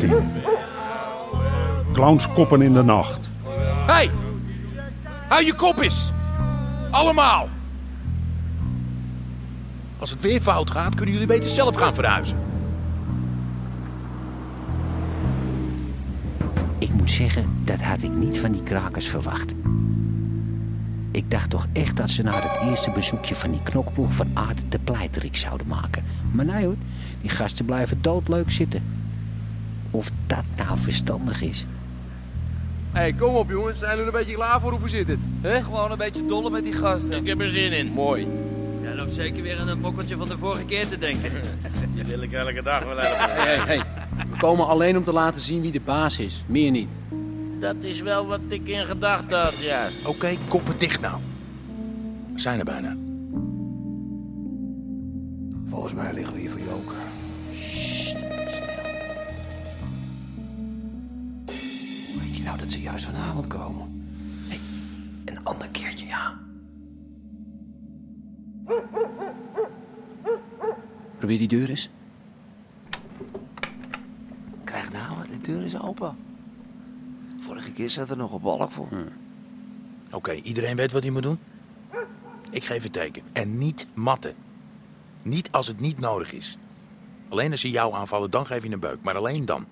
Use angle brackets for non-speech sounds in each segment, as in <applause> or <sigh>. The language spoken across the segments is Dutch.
14. Clownskoppen in de nacht. Hey! Hou je kop eens! Allemaal! Als het weer fout gaat, kunnen jullie beter zelf gaan verhuizen. Ik moet zeggen, dat had ik niet van die krakers verwacht. Ik dacht toch echt dat ze na het eerste bezoekje van die knokploeg van Aard de pleiterik zouden maken. Maar nee hoor, die gasten blijven doodleuk zitten. Of dat nou verstandig is. Hé, hey, kom op jongens. Zijn jullie er een beetje klaar voor? Hoe zit het? Hè? Gewoon een beetje dolle met die gasten. Ik heb er zin in. Mooi. Jij loopt zeker weer aan een mokkeltje van de vorige keer te denken. <laughs> Die wil ik elke dag wel hebben. Hé, hey, hey. We komen alleen om te laten zien wie de baas is. Meer niet. Dat is wel wat ik in gedachten had, ja. Oké, koppen dicht nou. We zijn er bijna. Volgens mij liggen we hier voor joker. Dat ze juist vanavond komen? Hey, een ander keertje, ja. Probeer die deur eens. Krijg nou, de deur is open. Vorige keer zat er nog een balk voor. Oké, iedereen weet wat hij moet doen? Ik geef het teken. En niet matten. Niet als het niet nodig is. Alleen als ze jou aanvallen, dan geef je een beuk. Maar alleen dan.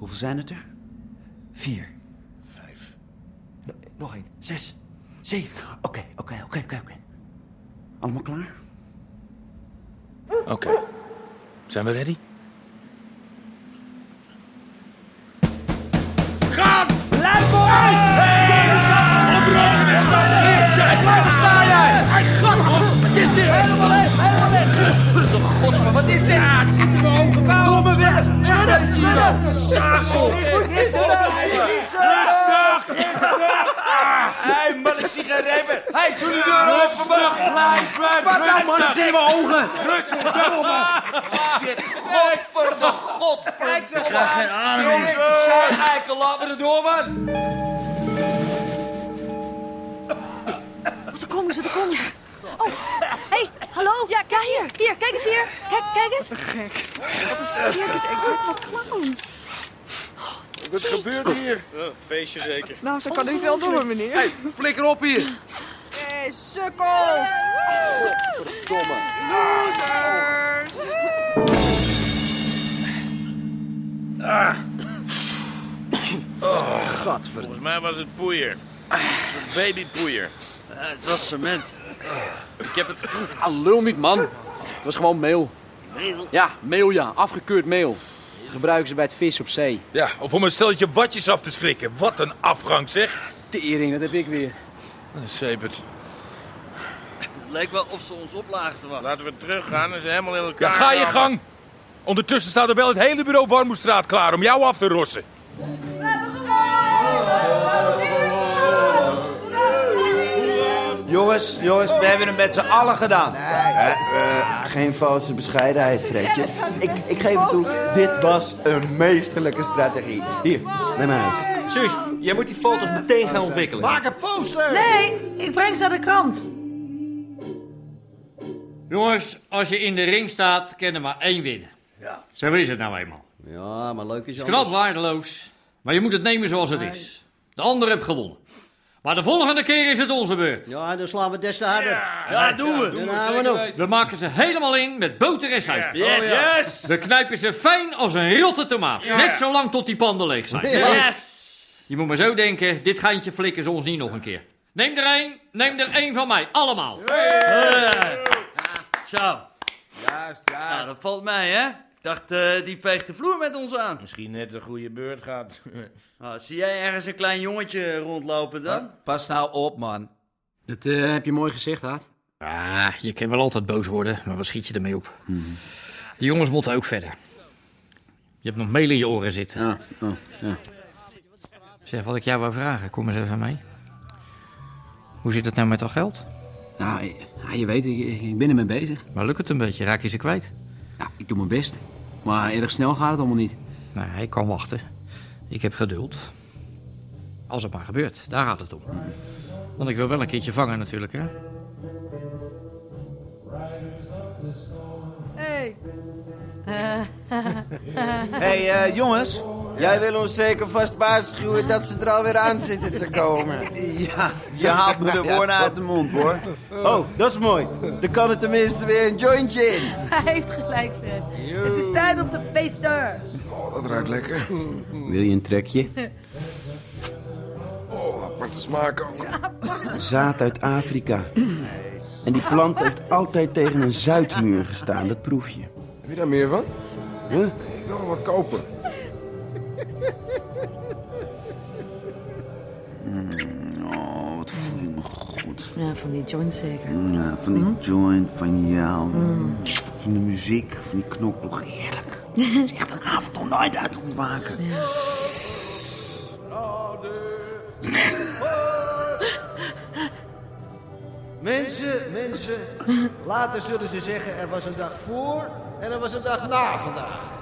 Hoeveel zijn het er? Vier. Vijf. No- nog één. Zes. Zeven. Oké, oké, oké, oké, oké. Allemaal klaar? Oké. Zijn we ready? Wat is dit? Ja, het zit in mijn ogen. Doe me weg. Schudden, schudden. Zaagsel. Hé, man, ik Hé, doe de deur open, man. Blijf, blijf. Wat nou, man? Het zit in mijn ogen. Rustig, Shit, godverde, godverdomme. Ik krijg geen adem meer. Zij, eikel, laat me erdoor, man. Daar komen ze, daar komen ze. Oh, hey, hallo? Ja, ja, hier, hier, kijk eens hier. Kijk, kijk eens. Wat gek. Wat een circus, ik word wat clowns. Wat gebeurt hier? feestje zeker. Nou, zo kan ik wel door, meneer. Hé, flikker op hier. Hey, sukkels. Volgens mij was het poeier. Zo'n babypoeier. het was cement. Ik heb het geproefd. Ah, lul niet, man. Het was gewoon meel. Meel? Ja, meel ja. Afgekeurd meel. Gebruiken ze bij het vis op zee. Ja, of om een stelletje watjes af te schrikken. Wat een afgang, zeg. Tering, dat heb ik weer. Sepert. Het leek wel of ze ons op lagen te wachten. Laten we teruggaan en ze helemaal in Ja, elkaar ga je gang. Ondertussen staat er wel het hele bureau Warmoestraat klaar om jou af te rossen. Jongens, jongens, we hebben het met z'n allen gedaan. Geen valse bescheidenheid, Fredje. Ik, ik geef het toe, dit was een meesterlijke strategie. Hier, neem maar eens. Suus, jij moet die foto's meteen gaan ontwikkelen. Maak een poster! Nee, ik breng ze naar de krant. Jongens, als je in de ring staat, kan er maar één winnen. Ja. Zo is het nou eenmaal. Ja, maar leuk is Het is knap waardeloos, maar je moet het nemen zoals het is. De ander heeft gewonnen. Maar de volgende keer is het onze beurt. Ja, dan slaan we des te harder. Ja, doen we. We nog. We maken ze helemaal in met boter en suiker. Yes! yes. We knijpen ze fijn als een rotte tomaat. Net zo lang tot die panden leeg zijn. Ja. Je moet maar zo denken, dit geintje flikken ze ons niet nog een keer. Neem er één, neem er één van mij. Allemaal. Zo. Juist, juist. Nou, dat valt mij, hè? Ik dacht, eh, die veegt de vloer met ons aan. Misschien net een goede beurt gaat. <laughs> Ah, zie jij ergens een klein jongetje rondlopen dan? Pas nou op, man. Dat eh, heb je mooi gezegd, Haat. Ah, je kan wel altijd boos worden, maar wat schiet je ermee op? De jongens moeten ook verder. Je hebt nog meel in je oren zitten. Ja, oh, ja. Zeg, wat ik jou wou vragen, kom eens even mee. Hoe zit het nou met dat geld? Nou, ja, je weet, ik, ik ben ermee bezig. Maar lukt het een beetje? Raak je ze kwijt? Ja, ik doe mijn best. Maar erg snel gaat het allemaal niet. Nou, ik kan wachten. Ik heb geduld. Als het maar gebeurt, daar gaat het om. Want ik wil wel een keertje vangen natuurlijk, hè? Hey. <laughs> hey, eh, jongens. Jij wil ons zeker vast waarschuwen dat ze er alweer aan zitten te komen. <laughs> Ja, je haalt me de woorden uit de mond, hoor. Oh, dat is mooi. Dan kan er tenminste weer een jointje in. <laughs> Hij heeft gelijk, Fred. Het is tijd op de feestdeur. Oh, dat ruikt lekker. Wil je een trekje? Oh, aparte smaak ook. Zaad uit Afrika. En die plant heeft altijd tegen een zuidmuur gestaan, dat proef je. Heb je daar meer van? Huh? Ik wil wel wat kopen. Oh, wat voel ik me goed. Ja, van die joint zeker. Ja, van die joint, van jou. Van de muziek, van die knokploeg. Heerlijk. <laughs> Het is echt een avond om nooit uit te ontwaken. <laughs> Mensen, mensen, later zullen ze zeggen er was een dag voor en er was een dag na vandaag.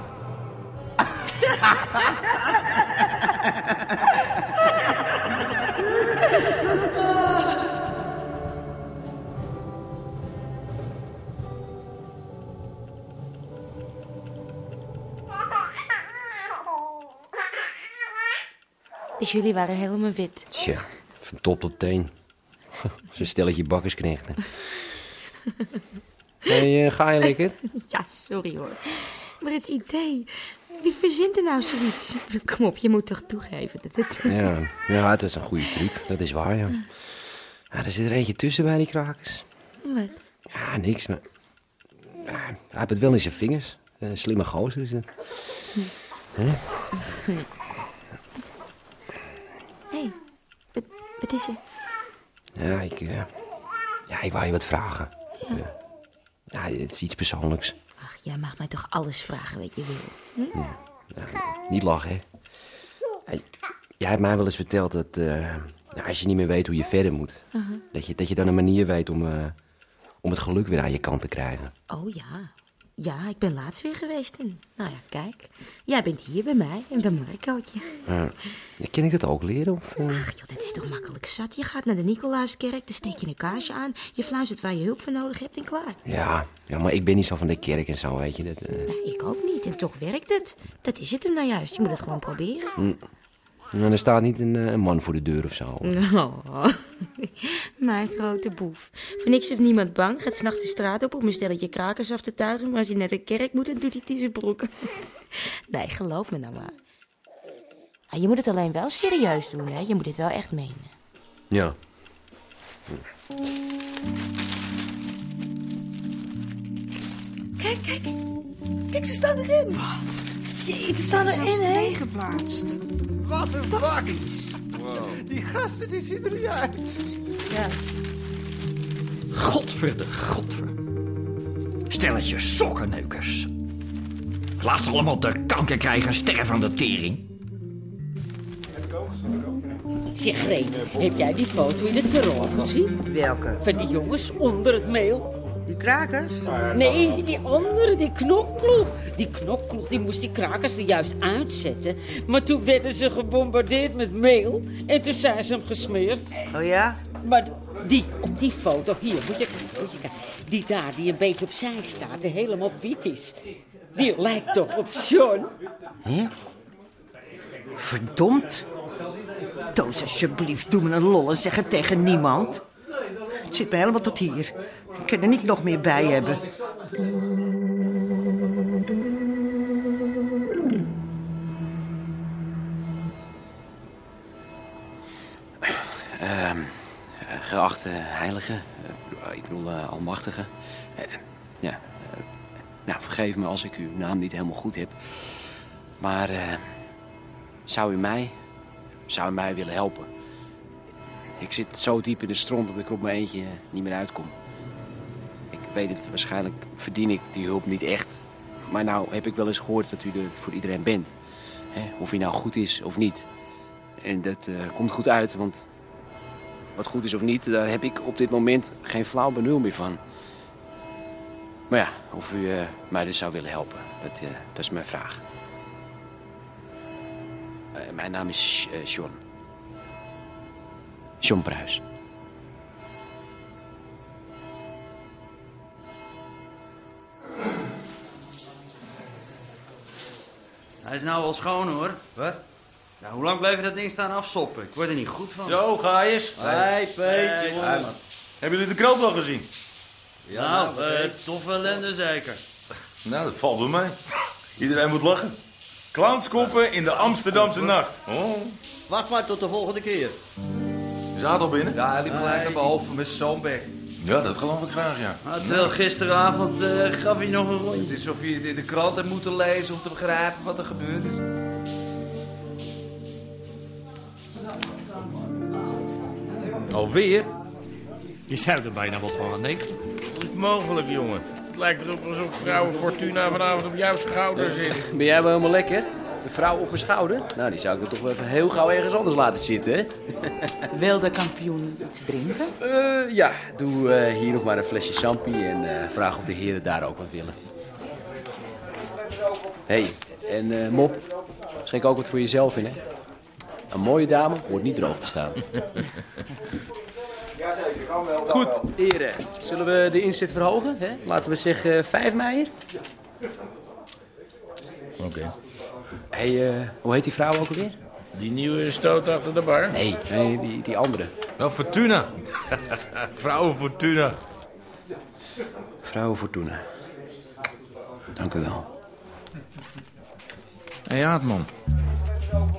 Dus jullie waren helemaal wit. Tja, van top tot teen. <laughs> Zo'n stelletje bakkersknechten. <laughs> hey, eh, ga je lekker? <laughs> Ja, sorry hoor. Maar het idee, wie verzint er nou zoiets? Kom op, je moet toch toegeven dat het... Ja, ja, het is een goede truc. Dat is waar, ja. ja. Er zit er eentje tussen bij die krakers. Wat? Ja, niks, maar... Ja, hij heeft het wel in zijn vingers. Een slimme gozer is het. Hè? Hé, hey, wat, wat is er? Ja, ik... eh, ja, ik wou je wat vragen. Ja. ja, het is iets persoonlijks. Ach, jij mag mij toch alles vragen wat je wil. Hm? Niet lachen, hè? Jij hebt mij wel eens verteld dat eh, ja, als je niet meer weet hoe je verder moet, Uh-huh. dat, je, dat je dan een manier weet om, eh, om het geluk weer aan je kant te krijgen. Oh ja. Ja, ik ben laatst weer geweest. En, nou ja, kijk. Jij bent hier bij mij en bij Marcootje. Uh, ken ik dat ook leren? Of, eh? Ach joh, dat is toch makkelijk zat. Je gaat naar de Nicolaaskerk, dan steek je een kaarsje aan. Je fluistert waar je hulp voor nodig hebt en klaar. ja, ja, maar ik ben niet zo van de kerk en zo, weet je. Dat. Nee, ik ook niet. En toch werkt het. Dat is het hem nou juist. Je moet het gewoon proberen. Hm. En er staat niet een, eh, een man voor de deur of zo. Oh, <laughs> mijn grote boef. Voor niks heeft niemand bang. Gaat s'nachts de straat op om een stelletje krakers af te tuigen. Maar als hij naar de kerk moet, dan doet hij het in zijn broek. <laughs> Nee, geloof me nou maar. Ah, je moet het alleen wel serieus doen, hè. Je moet het wel echt menen. Ja. Kijk, kijk. Kijk, ze staan erin. Wat? Jee, ze staan erin, hè? geplaatst. Wat een bakkies. Die gasten die zien er niet uit. Ja. Godverde, godver. Stelletje sokkenneukers. Laat ze allemaal de kanker krijgen en sterven aan de tering. Zeg, Greet, heb jij die foto in het bureau gezien? Welke? Van die jongens onder het meel. Die krakers? Nee, die andere, die knokploeg. Die knokploeg die moest die krakers er juist uitzetten. Maar toen werden ze gebombardeerd met meel. En toen zijn ze hem gesmeerd. Oh ja? Maar die, op die foto, hier, moet je kijken, moet je kijken. Die daar, die een beetje opzij staat en helemaal wit is. Die lijkt toch op John? Hè? Verdomd. Toos, alsjeblieft, doe me een lol en zeg het tegen niemand. Het zit me helemaal tot hier. Ik kan er niet nog meer bij hebben. Ehm, eh, geachte heilige, eh, ik bedoel eh, almachtige. Ja, Nou, vergeef me als ik uw naam niet helemaal goed heb. Maar zou u mij, zou u mij willen helpen? Ik zit zo diep in de stront dat ik er op mijn eentje niet meer uitkom. Ik weet het, waarschijnlijk verdien ik die hulp niet echt. Maar nou heb ik wel eens gehoord dat u er voor iedereen bent. Of hij nou goed is of niet. En dat eh, komt goed uit, want wat goed is of niet, daar heb ik op dit moment geen flauw benul meer van. Maar ja, of u eh, mij dus zou willen helpen, dat, eh, dat is mijn vraag. Mijn naam is John. John Pruis. Hij is nou wel schoon hoor. Wat? Nou, hoe lang blijf je dat ding staan afsoppen? Ik word er niet goed van. Zo, ga eens. Hey, Peetje, Hey, jongen. hey, man. Hebben jullie de krant al gezien? nou, eh, toffe ellende zeker. Nou, dat valt bij mij. Iedereen moet lachen. Clownskoppen in de Amsterdamse nacht. Oh. Wacht maar tot de volgende keer. Is Aad al binnen? Ja, hij liep gelijk naar boven met zo'n bek. Ja, dat geloof ik graag, ja. Terwijl gisteravond eh, gaf hij nog een rondje. Het is of je het in de krant hebt moeten lezen om te begrijpen wat er gebeurd is. Alweer? Je zou er bijna wat van aan denken. Hoe is het mogelijk, jongen? Het lijkt erop alsof vrouwen Fortuna vanavond op jouw schouder zit. Ben jij wel helemaal lekker? De vrouw op mijn schouder? Nou, die zou ik er toch wel even heel gauw ergens anders laten zitten, hè? <laughs> Wil de kampioen iets drinken? Eh, ja, doe eh, hier nog maar een flesje champi en eh, vraag of de heren daar ook wat willen. Hé, hey, en eh, Mop, schenk ook wat voor jezelf in, hè? Een mooie dame hoort niet droog te staan. <laughs> Goed, heren. Zullen we de inzet verhogen? Hè? Laten we zeggen 5 meijer. Oké. hey, eh, hoe heet die vrouw ook alweer? Die nieuwe stoot achter de bar? Nee, nee die, die andere. <laughs> Wel Fortuna. Vrouwen Fortuna. Vrouw Fortuna. Dank u wel. Hé, hey, man.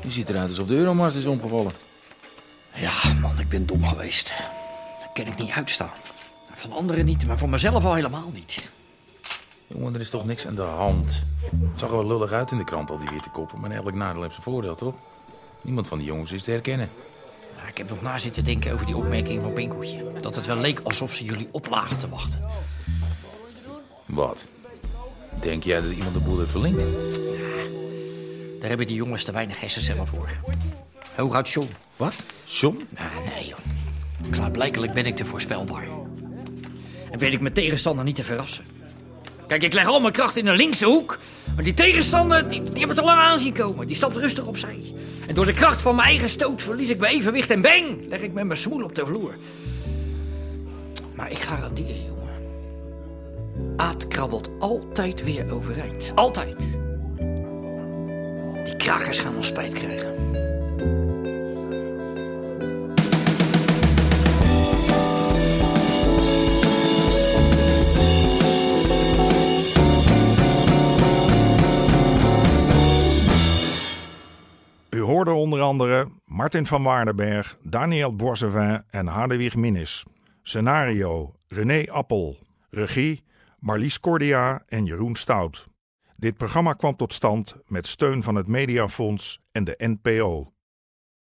Je ziet eruit alsof de Euromast is omgevallen. Ja, man, ik ben dom geweest. Dat kan ik niet uitstaan. Van anderen niet, maar voor mezelf al helemaal niet. Jongen, er is toch niks aan de hand. Het zag er wel lullig uit in de krant, al die witte koppen. Maar elk nadeel heeft zijn voordeel, toch? Niemand van die jongens is te herkennen. Ja, ik heb nog na zitten denken over die opmerking van Pinkeltje. Dat het wel leek alsof ze jullie op lagen te wachten. Wat? Denk jij dat iemand de boel heeft verlinkt? Daar hebben die jongens te weinig hersencellen voor. Hooguit John. Wat? John? Nou, nee, joh. Klaarblijkelijk ben ik te voorspelbaar. En weet ik mijn tegenstander niet te verrassen. Kijk, ik leg al mijn kracht in de linkse hoek. Maar die tegenstander, die, die heb ik te lang aan zien komen. Die stapt rustig opzij. En door de kracht van mijn eigen stoot verlies ik mijn evenwicht en bang! Leg ik met mijn smoel op de vloer. Maar ik garandeer jongen. Aad krabbelt altijd weer overeind. Altijd. Die krakers gaan ons spijt krijgen. U hoorde onder andere Martin van Waardenberg, Daniel Boisevin en Hadewig Minnis. Scenario René Appel. Regie Marlies Cordia en Jeroen Stout. Dit programma kwam tot stand met steun van het Mediafonds en de NPO.